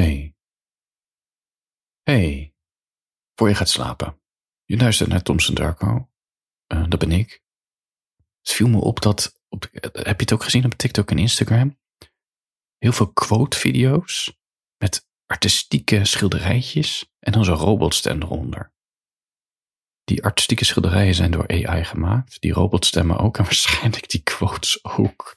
Hey. Hey. Voor je gaat slapen. Je luistert naar Thompson Darko. Uh, dat ben ik. Het viel me op dat, op, heb je het ook gezien op TikTok en Instagram? Heel veel quote-video's met artistieke schilderijtjes en dan zo'n robotstem eronder. Die artistieke schilderijen zijn door AI gemaakt, die robotstemmen ook en waarschijnlijk die quotes ook.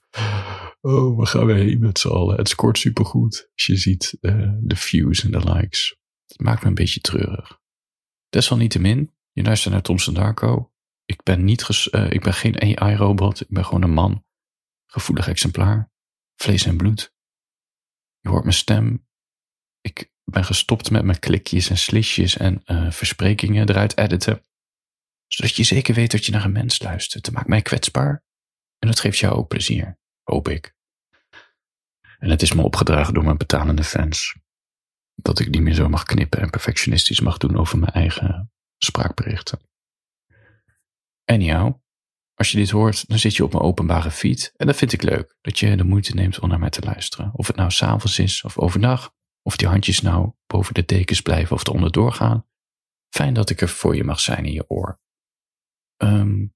Oh, waar gaan we heen met z'n allen? Het scoort supergoed als je ziet uh, de views en de likes. Het maakt me een beetje treurig. Desalniettemin, je luistert naar Thompson Darko. Ik ben, niet uh, ik ben geen AI-robot, ik ben gewoon een man. Gevoelig exemplaar. Vlees en bloed. Je hoort mijn stem. Ik ben gestopt met mijn klikjes en slisjes en uh, versprekingen eruit editen. Zodat je zeker weet dat je naar een mens luistert. Dat maakt mij kwetsbaar. En dat geeft jou ook plezier. Hoop ik. En het is me opgedragen door mijn betalende fans. Dat ik niet meer zo mag knippen en perfectionistisch mag doen over mijn eigen spraakberichten. Anyhow, als je dit hoort, dan zit je op mijn openbare feed. En dat vind ik leuk, dat je de moeite neemt om naar mij te luisteren. Of het nou s'avonds is of overdag. Of die handjes nou boven de dekens blijven of eronder doorgaan. Fijn dat ik er voor je mag zijn in je oor. Um,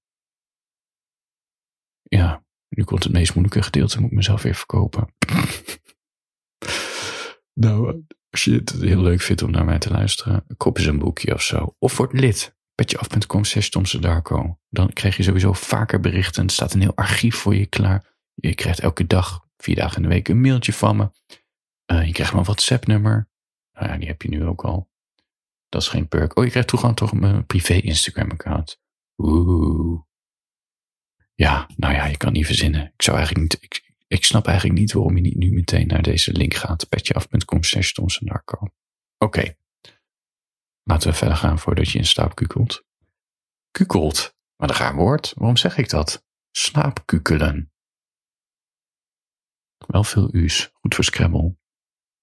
ja, nu komt het meest moeilijke gedeelte, moet ik mezelf weer verkopen. nou, als je het heel leuk vindt om naar mij te luisteren, koop eens een boekje of zo. Of word lid. Petjeaf.com slash Darko. Dan krijg je sowieso vaker berichten. Er staat een heel archief voor je klaar. Je krijgt elke dag, vier dagen in de week, een mailtje van me. Uh, je krijgt mijn WhatsApp-nummer. Nou ja, die heb je nu ook al. Dat is geen perk. Oh, je krijgt toegang tot mijn privé Instagram-account. Oeh. Ja, nou ja, je kan niet verzinnen. Ik zou eigenlijk niet, ik, snap eigenlijk niet waarom je niet nu meteen naar deze link gaat. petjeaf.com slash Oké. Laten we verder gaan voordat je in slaap kukelt. Kukelt? Maar een raar woord. Waarom zeg ik dat? Slaapkukelen. Wel veel u's. Goed voor Scrabble.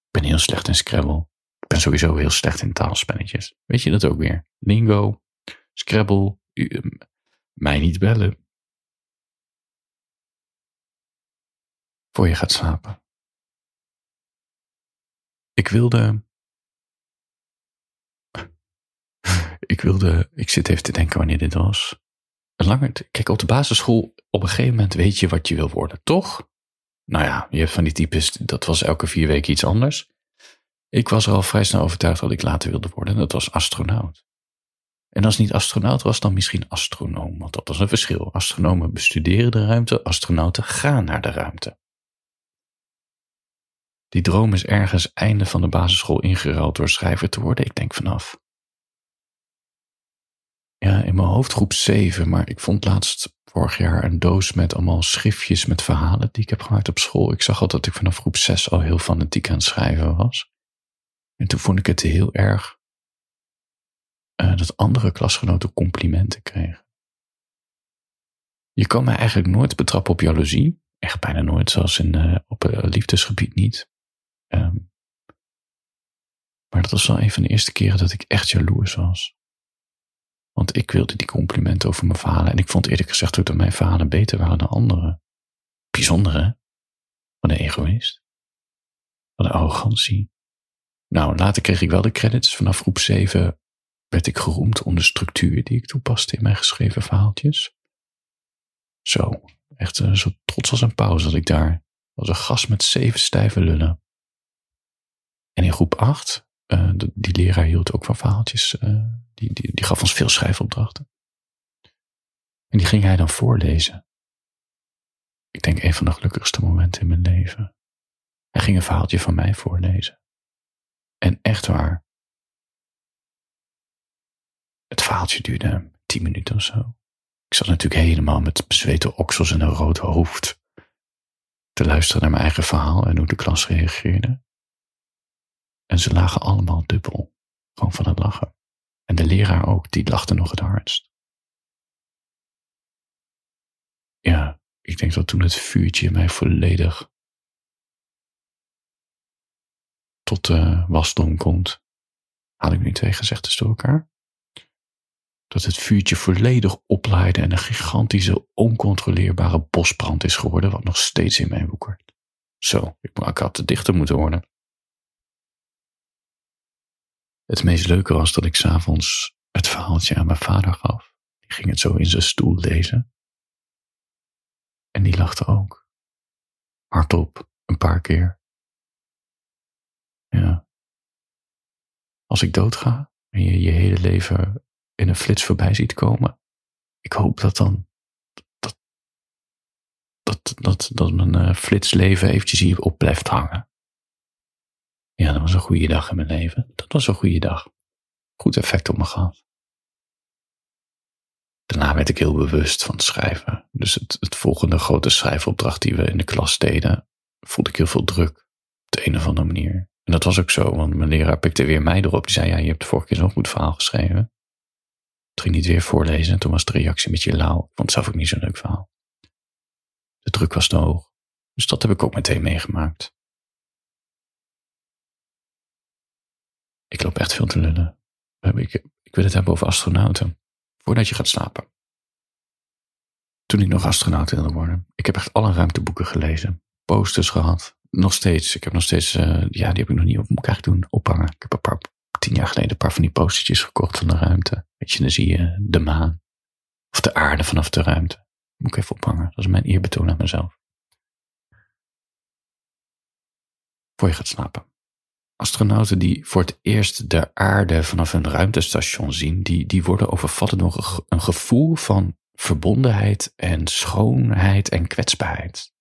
Ik ben heel slecht in Scrabble. Ik ben sowieso heel slecht in taalspelletjes. Weet je dat ook weer? Lingo, Scrabble, u, mij niet bellen. Voor je gaat slapen. Ik wilde. ik wilde. Ik zit even te denken wanneer dit was. Langer, kijk, op de basisschool, op een gegeven moment weet je wat je wil worden, toch? Nou ja, je hebt van die types, dat was elke vier weken iets anders. Ik was er al vrij snel overtuigd dat ik later wilde worden, en dat was astronaut. En als het niet astronaut was, dan misschien astronoom, want dat was een verschil. Astronomen bestuderen de ruimte, astronauten gaan naar de ruimte. Die droom is ergens einde van de basisschool ingeruild door schrijver te worden, ik denk vanaf. Ja, in mijn hoofd groep 7, maar ik vond laatst vorig jaar een doos met allemaal schriftjes met verhalen die ik heb gemaakt op school. Ik zag al dat ik vanaf groep 6 al heel fanatiek aan het schrijven was. En toen vond ik het heel erg uh, dat andere klasgenoten complimenten kregen. Je kan mij eigenlijk nooit betrappen op jaloezie. Echt bijna nooit, zelfs in, uh, op uh, liefdesgebied niet. Um, maar dat was wel een van de eerste keren dat ik echt jaloers was. Want ik wilde die complimenten over mijn verhalen. En ik vond eerlijk gezegd ook dat mijn verhalen beter waren dan anderen. Bijzonder hè? Wat een egoïst. Wat een arrogantie. Nou, later kreeg ik wel de credits. Vanaf groep 7 werd ik geroemd om de structuur die ik toepaste in mijn geschreven verhaaltjes. Zo, echt uh, zo trots als een pauze dat ik daar. Als een gast met zeven stijve lullen. In groep 8, uh, eh, die leraar hield ook van verhaaltjes. Uh, die, die, die gaf ons veel schrijfopdrachten. En die ging hij dan voorlezen. Ik denk een van de gelukkigste momenten in mijn leven. Hij ging een verhaaltje van mij voorlezen. En echt waar, het verhaaltje duurde tien minuten of zo. Ik zat natuurlijk helemaal met bezweten oksels en een rood hoofd te luisteren naar mijn eigen verhaal en hoe de klas reageerde. En ze lagen allemaal dubbel, gewoon van het lachen. En de leraar ook, die lachte nog het hardst. Ja, ik denk dat toen het vuurtje mij volledig tot de wasdom komt. Had ik nu twee gezegdes door elkaar? dat het vuurtje volledig oplaaide en een gigantische, oncontroleerbare bosbrand is geworden, wat nog steeds in mij woekert. Zo, ik, ik had te dichter moeten worden. Het meest leuke was dat ik s'avonds het verhaaltje aan mijn vader gaf. Die ging het zo in zijn stoel lezen. En die lachte ook. Hardop, een paar keer. Ja. Als ik doodga en je je hele leven in een flits voorbij ziet komen, ik hoop dat dan dat, dat, dat, dat mijn uh, flitsleven eventjes hier op blijft hangen. Ja, dat was een goede dag in mijn leven. Dat was een goede dag. Goed effect op me gehad. Daarna werd ik heel bewust van het schrijven. Dus het, het volgende grote schrijfopdracht die we in de klas deden, voelde ik heel veel druk. Op de een of andere manier. En dat was ook zo, want mijn leraar pikte weer mij erop. Die zei, ja, je hebt de vorige keer zo'n goed verhaal geschreven. Ik ging niet weer voorlezen en toen was de reactie een beetje lauw. Vond het zelf ook niet zo'n leuk verhaal. De druk was te hoog. Dus dat heb ik ook meteen meegemaakt. Ik loop echt veel te lullen. Ik, ik wil het hebben over astronauten. Voordat je gaat slapen. Toen ik nog astronaut wilde worden. Ik heb echt alle ruimteboeken gelezen. Posters gehad. Nog steeds. Ik heb nog steeds, uh, ja, die heb ik nog niet op elkaar doen. Ophangen. Ik heb een paar, tien jaar geleden een paar van die postertjes gekocht van de ruimte. Weet je, dan zie je de maan. Of de aarde vanaf de ruimte. Moet ik even ophangen. Dat is mijn eerbetoon aan mezelf. Voor je gaat slapen astronauten die voor het eerst de aarde vanaf een ruimtestation zien, die, die worden overvallen door een gevoel van verbondenheid en schoonheid en kwetsbaarheid.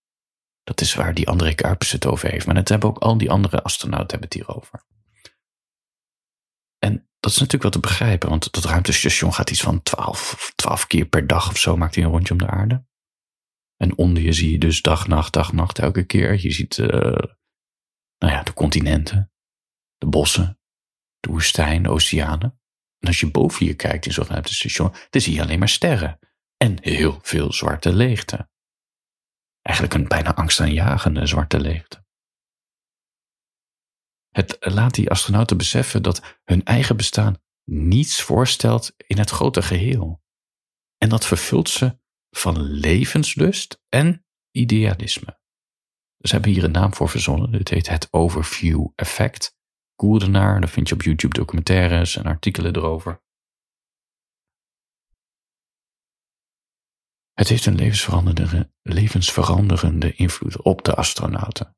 Dat is waar die André Kuipers het over heeft. Maar het hebben ook al die andere astronauten hebben het hierover. En dat is natuurlijk wel te begrijpen, want dat ruimtestation gaat iets van 12, 12 keer per dag of zo, maakt hij een rondje om de aarde. En onder je zie je dus dag, nacht, dag, nacht elke keer. Je ziet uh, nou ja, de continenten de bossen, de woestijn, de oceanen. En als je boven je kijkt in zo'n ruimtestation, dan zie je alleen maar sterren en heel veel zwarte leegte. Eigenlijk een bijna angstaanjagende zwarte leegte. Het laat die astronauten beseffen dat hun eigen bestaan niets voorstelt in het grote geheel. En dat vervult ze van levenslust en idealisme. Ze hebben hier een naam voor verzonnen. Dit heet het overview effect. Daar vind je op YouTube documentaires en artikelen erover. Het heeft een levensveranderende, levensveranderende invloed op de astronauten.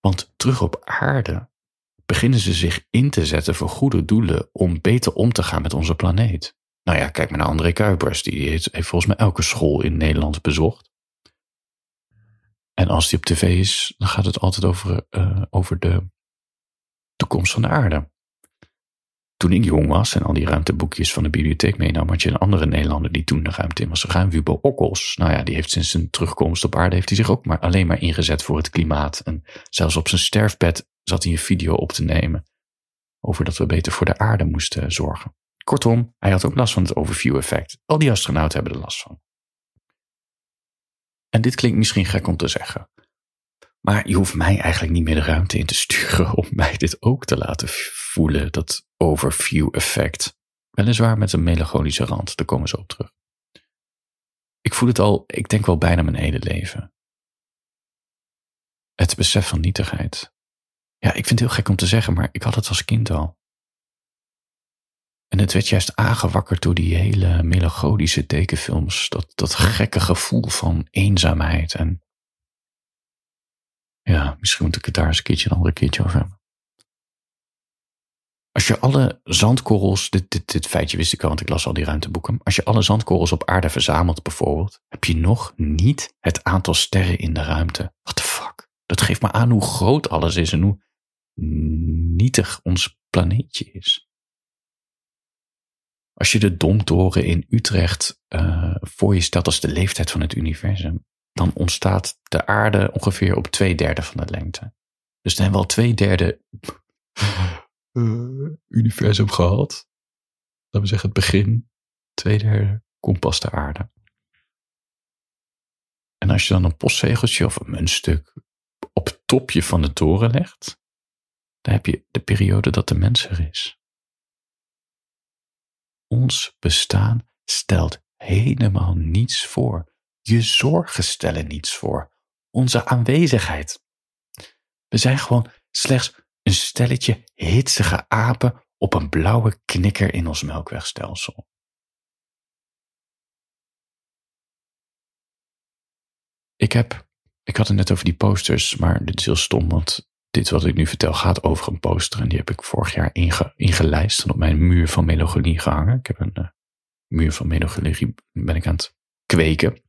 Want terug op aarde beginnen ze zich in te zetten voor goede doelen om beter om te gaan met onze planeet. Nou ja, kijk maar naar André Kuipers, die heeft, heeft volgens mij elke school in Nederland bezocht. En als die op tv is, dan gaat het altijd over, uh, over de toekomst van de aarde. Toen ik jong was en al die ruimteboekjes van de bibliotheek meenam, had je een andere Nederlander die toen de ruimte in was gegaan, Wubo Okkels. Nou ja, die heeft sinds zijn terugkomst op aarde heeft hij zich ook maar alleen maar ingezet voor het klimaat. En zelfs op zijn sterfbed zat hij een video op te nemen over dat we beter voor de aarde moesten zorgen. Kortom, hij had ook last van het overview effect. Al die astronauten hebben er last van. En dit klinkt misschien gek om te zeggen. Maar je hoeft mij eigenlijk niet meer de ruimte in te sturen om mij dit ook te laten voelen, dat overview effect. Weliswaar met een melancholische rand, daar komen ze op terug. Ik voel het al, ik denk wel bijna mijn hele leven. Het besef van nietigheid. Ja, ik vind het heel gek om te zeggen, maar ik had het als kind al. En het werd juist aangewakkerd door die hele melancholische tekenfilms. Dat, dat gekke gevoel van eenzaamheid. En ja, misschien moet ik het daar eens een keertje een andere keertje over hebben. Als je alle zandkorrels, dit, dit, dit feitje wist ik al, want ik las al die ruimteboeken. Als je alle zandkorrels op aarde verzamelt bijvoorbeeld, heb je nog niet het aantal sterren in de ruimte. What the fuck? Dat geeft me aan hoe groot alles is en hoe nietig ons planeetje is. Als je de Domtoren in Utrecht uh, voor je stelt als de leeftijd van het universum, dan ontstaat de aarde ongeveer op twee derde van de lengte. Dus dan hebben we al twee derde uh, universum gehad. Laten we zeggen het begin. Twee derde komt pas de aarde. En als je dan een postzegeltje of een muntstuk op het topje van de toren legt, dan heb je de periode dat de mens er is. Ons bestaan stelt helemaal niets voor. Je zorgen stellen niets voor. Onze aanwezigheid. We zijn gewoon slechts een stelletje hitsige apen op een blauwe knikker in ons melkwegstelsel. Ik heb, ik had het net over die posters, maar dit is heel stom, want dit wat ik nu vertel gaat over een poster en die heb ik vorig jaar inge, ingelijst en op mijn muur van melancholie gehangen. Ik heb een uh, muur van melancholie ben ik aan het kweken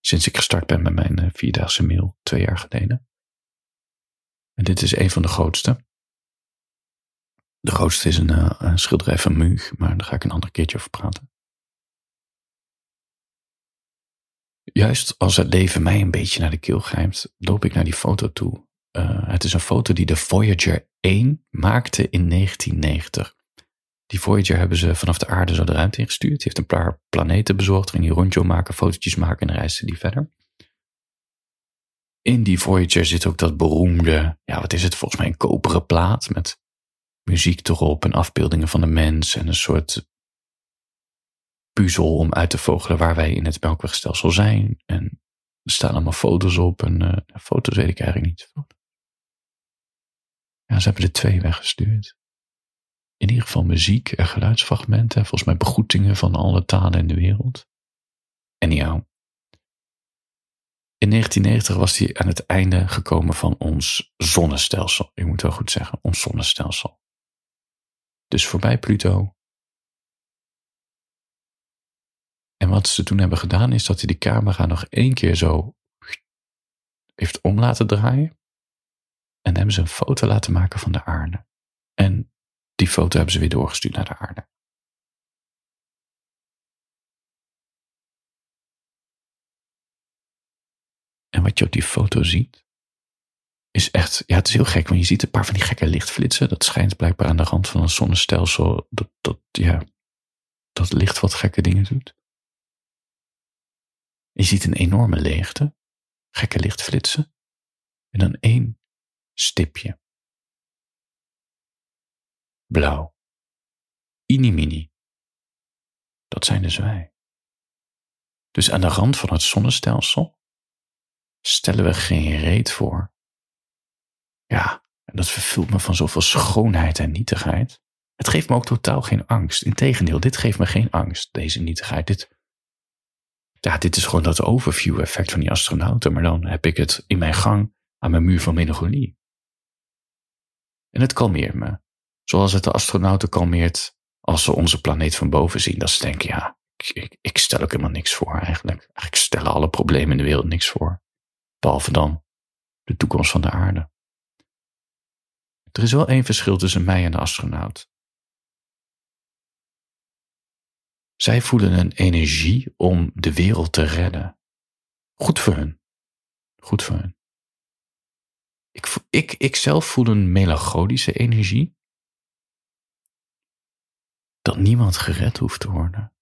sinds ik gestart ben met mijn uh, vierdaagse mail twee jaar geleden. En dit is een van de grootste. De grootste is een, uh, een schilderij van Muug, maar daar ga ik een ander keertje over praten. Juist als het leven mij een beetje naar de keel grijpt, loop ik naar die foto toe. Uh, het is een foto die de Voyager 1 maakte in 1990. Die Voyager hebben ze vanaf de aarde zo de ruimte ingestuurd. Die heeft een paar planeten bezorgd, ging die rondje maken, fotootjes maken en reisde die verder. In die Voyager zit ook dat beroemde, ja wat is het, volgens mij een koperen plaat met muziek erop en afbeeldingen van de mens en een soort puzzel om uit te vogelen waar wij in het melkwegstelsel zijn. En er staan allemaal foto's op en uh, foto's weet ik eigenlijk niet. Ja, ze hebben er twee weggestuurd. In ieder geval muziek en geluidsfragmenten, volgens mij begroetingen van alle talen in de wereld. En jou. In 1990 was hij aan het einde gekomen van ons zonnestelsel. Ik moet wel goed zeggen, ons zonnestelsel. Dus voorbij Pluto. En wat ze toen hebben gedaan is dat hij de camera nog één keer zo heeft om laten draaien. En hebben ze een foto laten maken van de aarde. En die foto hebben ze weer doorgestuurd naar de aarde. En wat je op die foto ziet, is echt, ja, het is heel gek, want je ziet een paar van die gekke lichtflitsen. Dat schijnt blijkbaar aan de rand van een zonnestelsel, dat, ja, dat licht wat gekke dingen doet. Je ziet een enorme leegte, gekke lichtflitsen, en dan één stipje. Blauw. Inimini. Dat zijn dus wij. Dus aan de rand van het zonnestelsel stellen we geen reet voor. Ja, en dat vervult me van zoveel schoonheid en nietigheid. Het geeft me ook totaal geen angst. Integendeel, dit geeft me geen angst, deze nietigheid. Dit, ja, dit is gewoon dat overview-effect van die astronauten, maar dan heb ik het in mijn gang aan mijn muur van melancholie. En het kalmeert me. Zoals het de astronauten kalmeert als ze onze planeet van boven zien. Dat ze denken, ja, ik, ik stel ook helemaal niks voor eigenlijk. Eigenlijk stellen alle problemen in de wereld niks voor. Behalve dan de toekomst van de aarde. Er is wel één verschil tussen mij en de astronaut. Zij voelen een energie om de wereld te redden. Goed voor hun. Goed voor hun. Ik, ik, ik zelf voel een melancholische energie. Dat niemand gered hoeft te worden.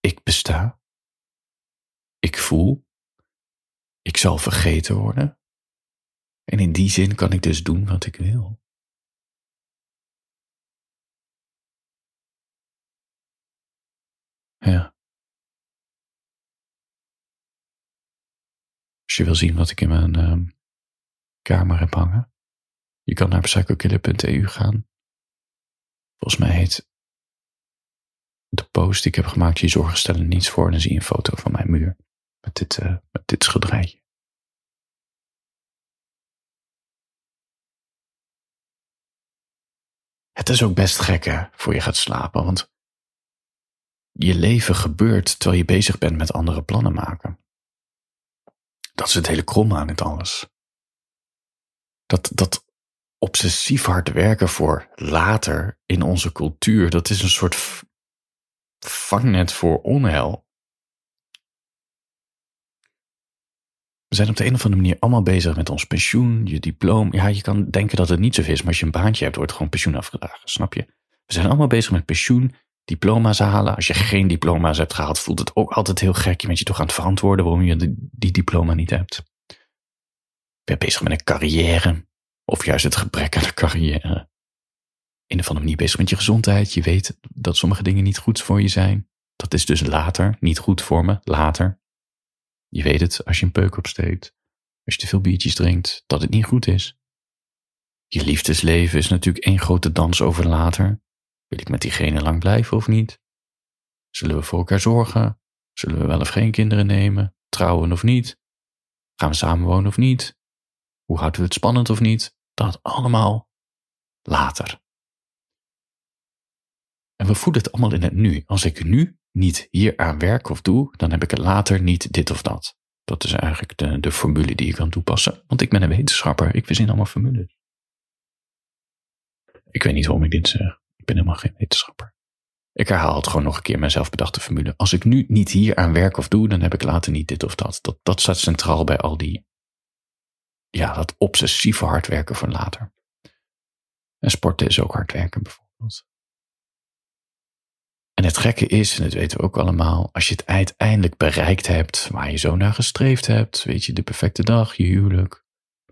Ik besta. Ik voel. Ik zal vergeten worden. En in die zin kan ik dus doen wat ik wil. Ja. Als je wil zien wat ik in mijn uh, kamer heb hangen, je kan naar psychokiller.eu gaan. Volgens mij heet de post die ik heb gemaakt, je zorgen stellen niets voor. En dan zie je een foto van mijn muur met dit, uh, met dit schilderijtje. Het is ook best gek hè, voor je gaat slapen, want je leven gebeurt terwijl je bezig bent met andere plannen maken. Dat is het hele krom aan het alles. Dat, dat obsessief hard werken voor later in onze cultuur, dat is een soort vangnet voor onheil. We zijn op de een of andere manier allemaal bezig met ons pensioen, je diploma. Ja, je kan denken dat het niet zo is, maar als je een baantje hebt, wordt gewoon pensioen afgedragen, snap je? We zijn allemaal bezig met pensioen, diploma's halen. Als je geen diploma's hebt gehaald, voelt het ook altijd heel gek. Je bent je toch aan het verantwoorden waarom je die, diploma niet hebt. Ben bezig met een carrière, of juist het gebrek aan een carrière. In of andere manier bezig met je gezondheid. Je weet dat sommige dingen niet goed voor je zijn. Dat is dus later niet goed voor me, later. Je weet het als je een peuk opsteekt. als je te veel biertjes drinkt, dat het niet goed is. Je liefdesleven is natuurlijk één grote dans over later. Wil ik met diegene lang blijven of niet? Zullen we voor elkaar zorgen? Zullen we wel of geen kinderen nemen? Trouwen of niet? Gaan we samenwonen of niet? Hoe houden we het spannend of niet? Dat allemaal later. En we voelen het allemaal in het nu. Als ik nu niet hier aan werk of doe, dan heb ik later niet dit of dat. Dat is eigenlijk de, de formule die je kan toepassen. Want ik ben een wetenschapper, ik verzin allemaal formules. Ik weet niet waarom ik dit zeg. Ben helemaal geen wetenschapper. Ik herhaal het gewoon nog een keer mijn zelfbedachte formule. Als ik nu niet hier aan werk of doe, dan heb ik later niet dit of dat. Dat, dat staat centraal bij al die, ja, dat obsessieve hard werken van later. En sporten is ook hard werken bijvoorbeeld. En het gekke is, en dat weten we ook allemaal, als je het uiteindelijk bereikt hebt waar je zo naar gestreefd hebt, weet je, de perfecte dag, je huwelijk,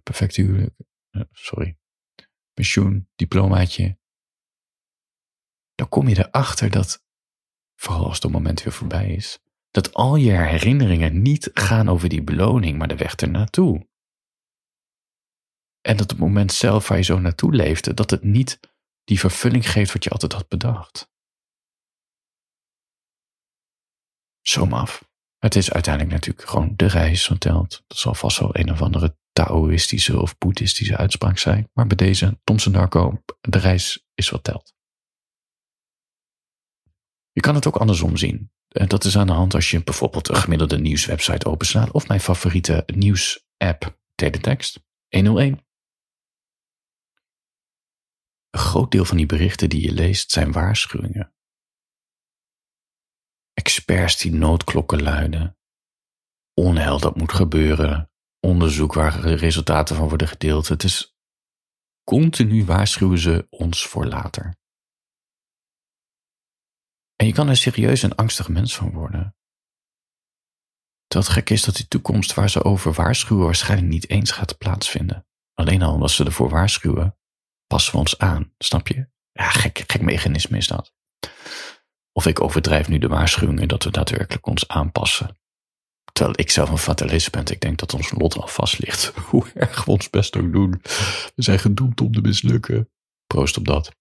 perfecte huwelijk, eh, sorry, pensioen, diplomaatje, dan kom je erachter dat, vooral als het moment weer voorbij is, dat al je herinneringen niet gaan over die beloning, maar de weg ernaartoe. En dat het moment zelf waar je zo naartoe leefde, dat het niet die vervulling geeft wat je altijd had bedacht. Zoom af. Het is uiteindelijk natuurlijk gewoon de reis wat telt. Dat zal vast wel een of andere Taoïstische of Boeddhistische uitspraak zijn. Maar bij deze Thompson Darko, de reis is wat telt. Je kan het ook andersom zien. En dat is aan de hand als je bijvoorbeeld een gemiddelde nieuwswebsite openslaat of mijn favoriete nieuws-app Teletext 101. Een groot deel van die berichten die je leest zijn waarschuwingen. Experts die noodklokken luiden. Onheil dat moet gebeuren. Onderzoek waar resultaten van worden gedeeld. Het is continu waarschuwen ze ons voor later. En je kan er serieus een angstig mens van worden. Het gek is dat die toekomst waar ze over waarschuwen waarschijnlijk niet eens gaat plaatsvinden. Alleen al als ze ervoor waarschuwen, passen we ons aan, snap je? Ja, gek, gek mechanisme is dat. Of ik overdrijf nu de waarschuwingen dat we daadwerkelijk ons aanpassen. Terwijl ik zelf een fatalist ben, ik denk dat ons lot al vast ligt. Hoe erg we ons best ook doen. We zijn gedoemd om te mislukken. Proost op dat.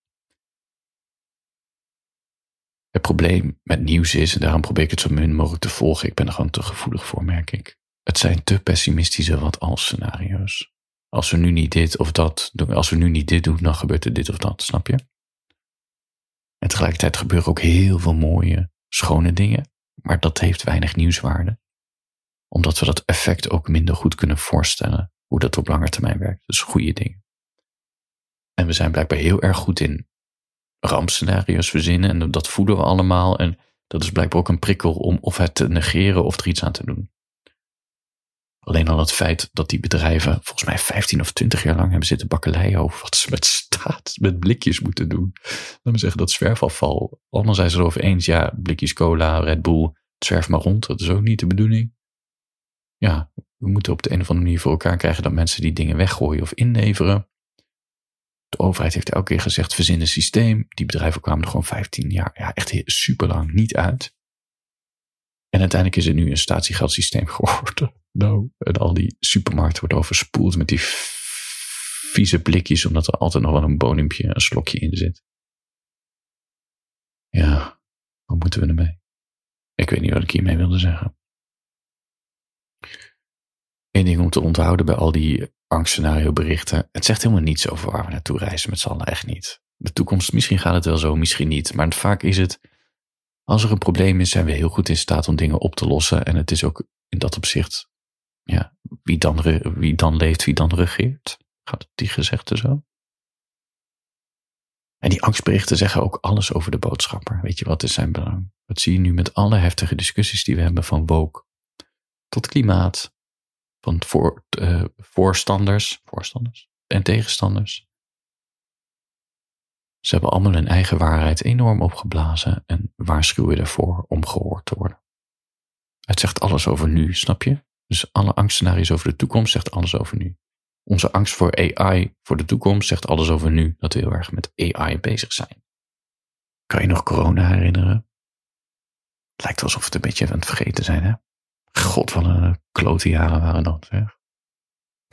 Het probleem met nieuws is, en daarom probeer ik het zo min mogelijk te volgen, ik ben er gewoon te gevoelig voor, merk ik. Het zijn te pessimistische wat-als scenario's. Als we nu niet dit of dat doen, als we nu niet dit doen, dan gebeurt er dit of dat, snap je? En tegelijkertijd gebeuren ook heel veel mooie, schone dingen, maar dat heeft weinig nieuwswaarde. Omdat we dat effect ook minder goed kunnen voorstellen, hoe dat op lange termijn werkt. Dus goede dingen. En we zijn blijkbaar heel erg goed in rampscenario's verzinnen en dat voeden we allemaal. En dat is blijkbaar ook een prikkel om of het te negeren of er iets aan te doen. Alleen al het feit dat die bedrijven volgens mij 15 of 20 jaar lang hebben zitten bakkeleien over wat ze met staat, met blikjes moeten doen. Laten we zeggen dat zwerfafval. Allemaal zijn ze erover eens, ja, blikjes cola, Red Bull, het zwerft maar rond. Dat is ook niet de bedoeling. Ja, we moeten op de een of andere manier voor elkaar krijgen dat mensen die dingen weggooien of inleveren. De overheid heeft elke keer gezegd, verzin een systeem. Die bedrijven kwamen er gewoon 15 jaar, ja, echt super lang niet uit. En uiteindelijk is het nu een statiegeldsysteem geworden. Nou, en al die supermarkten worden overspoeld met die vieze blikjes, omdat er altijd nog wel een bonimpje, een slokje in zit. Ja, wat moeten we ermee? Ik weet niet wat ik hiermee wilde zeggen. Eén ding om te onthouden bij al die angstscenario berichten. Het zegt helemaal niets over waar we naartoe reizen met z'n allen, echt niet. De toekomst, misschien gaat het wel zo, misschien niet. Maar vaak is het, als er een probleem is, zijn we heel goed in staat om dingen op te lossen. En het is ook in dat opzicht, ja, wie dan, wie dan leeft, wie dan regeert. Gaat die gezegde zo? En die angstberichten zeggen ook alles over de boodschapper. Weet je, wat is zijn belang? Dat zie je nu met alle heftige discussies die we hebben van woke tot klimaat, van voor, uh, voorstanders, voorstanders en tegenstanders. Ze hebben allemaal hun eigen waarheid enorm opgeblazen en waarschuwen ervoor om gehoord te worden. Het zegt alles over nu, snap je? Dus alle angstscenario's over de toekomst zegt alles over nu. Onze angst voor AI voor de toekomst zegt alles over nu, dat we heel erg met AI bezig zijn. Kan je nog corona herinneren? Het lijkt alsof we het een beetje aan het vergeten zijn, hè? God, wat een klote jaren waren dat, zeg.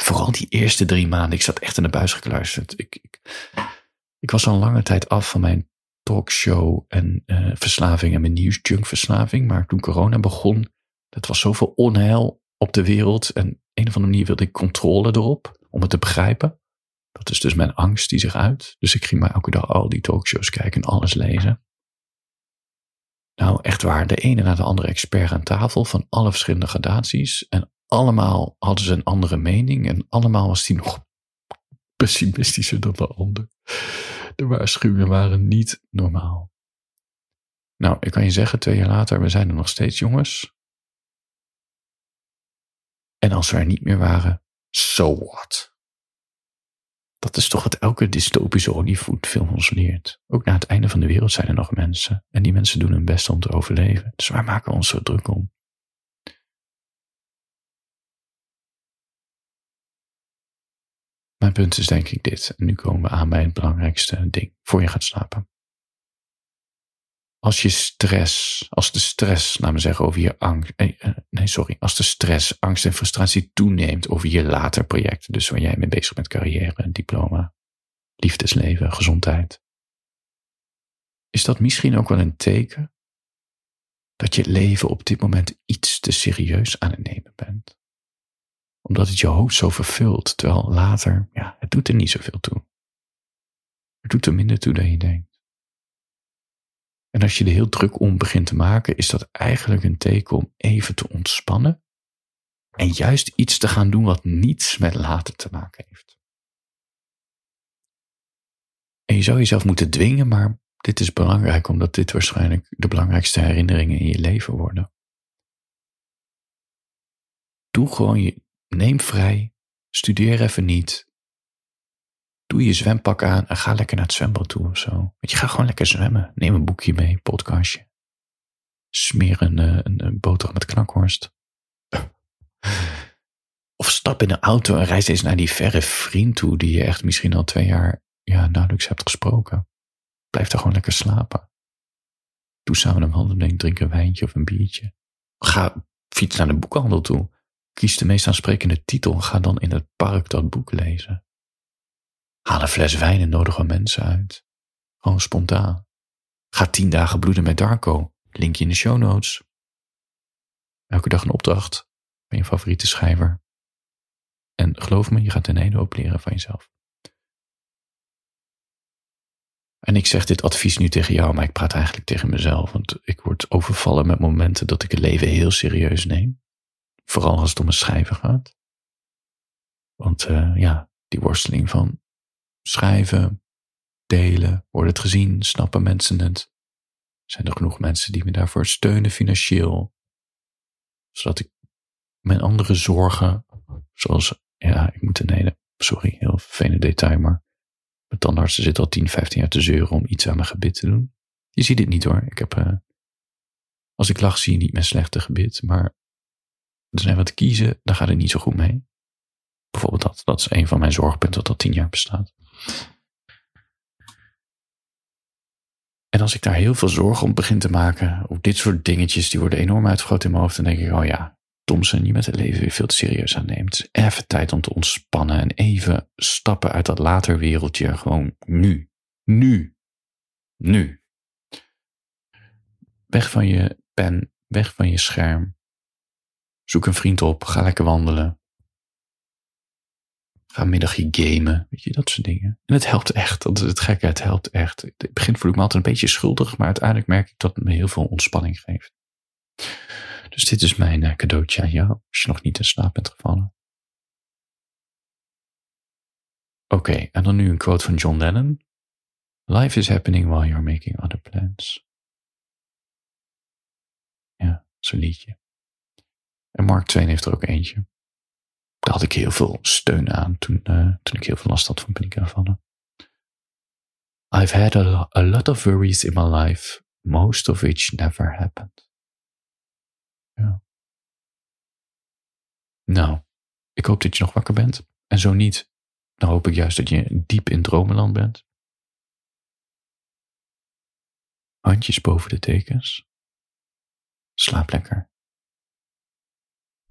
Vooral die eerste drie maanden. Ik zat echt in de buis gekluisterd. Ik, ik, ik was al lange tijd af van mijn talkshow en uh, verslaving en mijn nieuwsjunkverslaving. Maar toen corona begon, dat was zoveel onheil op de wereld. En een of andere manier wilde ik controle erop, om het te begrijpen. Dat is dus mijn angst die zich uit. Dus ik ging maar elke dag al die talkshows kijken en alles lezen. Nou, echt waar, de ene na de andere expert aan tafel van alle verschillende gradaties. En allemaal hadden ze een andere mening en allemaal was die nog pessimistischer dan de ander. De waarschuwingen waren niet normaal. Nou, ik kan je zeggen, twee jaar later, we zijn er nog steeds jongens. En als we er niet meer waren, so what? Dat is toch wat elke dystopische Hollywoodfilm ons leert. Ook na het einde van de wereld zijn er nog mensen. En die mensen doen hun best om te overleven. Dus waar maken we ons zo druk om? Mijn punt is denk ik dit. En nu komen we aan bij het belangrijkste ding voor je gaat slapen. Als je stress, als de stress, laten we zeggen, over je angst, eh, eh, nee, sorry, als de stress, angst en frustratie toeneemt over je later projecten, dus waar jij mee bezig bent, carrière, diploma, liefdesleven, gezondheid, is dat misschien ook wel een teken dat je leven op dit moment iets te serieus aan het nemen bent? Omdat het je hoofd zo vervult, terwijl later, ja, het doet er niet zoveel toe. Het doet er minder toe dan je denkt. En als je er heel druk om begint te maken, is dat eigenlijk een teken om even te ontspannen en juist iets te gaan doen wat niets met later te maken heeft. En je zou jezelf moeten dwingen, maar dit is belangrijk omdat dit waarschijnlijk de belangrijkste herinneringen in je leven worden. Doe gewoon je, neem vrij, studeer even niet, doe je zwempak aan en ga lekker naar het zwembad toe of zo. Je, ga gewoon lekker zwemmen. Neem een boekje mee, podcastje. Smeer een, eh, een, een boterham met knakhorst. Of stap in een auto en reis eens naar die verre vriend toe die je echt misschien al twee jaar ja, nauwelijks hebt gesproken. Blijf daar gewoon lekker slapen. Doe samen een wandeling, drink een wijntje of een biertje. Ga fiets naar de boekhandel toe. Kies de meest aansprekende titel en ga dan in het park dat boek lezen. Haal een fles wijn en nodig wat mensen uit. Gewoon spontaan. Ga tien dagen bloeden met Darko. Linkje in de show notes. Elke dag een opdracht van je favoriete schrijver. En geloof me, je gaat een hele hoop leren van jezelf. En ik zeg dit advies nu tegen jou, maar ik praat eigenlijk tegen mezelf. Want ik word overvallen met momenten dat ik het leven heel serieus neem. Vooral als het om een schrijven gaat. Want uh, ja, die worsteling van schrijven, delen, wordt het gezien, snappen mensen het? Zijn er genoeg mensen die me daarvoor steunen financieel? Zodat ik mijn andere zorgen, zoals, ja, ik moet een hele, sorry, heel vervelend detail, maar mijn tandartsen zit al 10, 15 jaar te zeuren om iets aan mijn gebit te doen. Je ziet het niet hoor. Ik heb, uh, als ik lach zie je niet mijn slechte gebit, maar er zijn wat kiezen, daar gaat het niet zo goed mee. Bijvoorbeeld dat, dat is een van mijn zorgpunten dat al 10 jaar bestaat. En als ik daar heel veel zorgen om begin te maken, op dit soort dingetjes, die worden enorm uitvergroot in mijn hoofd, dan denk ik, oh ja, Thompson, je met het leven weer veel te serieus aanneemt. Even tijd om te ontspannen en even stappen uit dat later wereldje. Gewoon nu. Nu. Nu. Weg van je pen, weg van je scherm. Zoek een vriend op, ga lekker wandelen. Ga middagje gamen, weet je, dat soort dingen. En het helpt echt, dat het gekke, het helpt echt. In het begin voel ik me altijd een beetje schuldig, maar uiteindelijk merk ik dat het me heel veel ontspanning geeft. Dus dit is mijn eh, cadeautje aan jou, als je nog niet in slaap bent gevallen. Oké, en dan nu een quote van John Lennon. Life is happening while you're making other plans. Ja, zo'n liedje. En Mark Twain heeft er ook eentje. Daar had ik heel veel steun aan toen, uh, toen ik heel veel last had van paniekaanvallen. I've had a, a lot of worries in my life, most of which never happened. Ja. Nou, ik hoop dat je nog wakker bent. En zo niet, dan hoop ik juist dat je diep in dromenland bent. Handjes boven de tekens. Slaap lekker.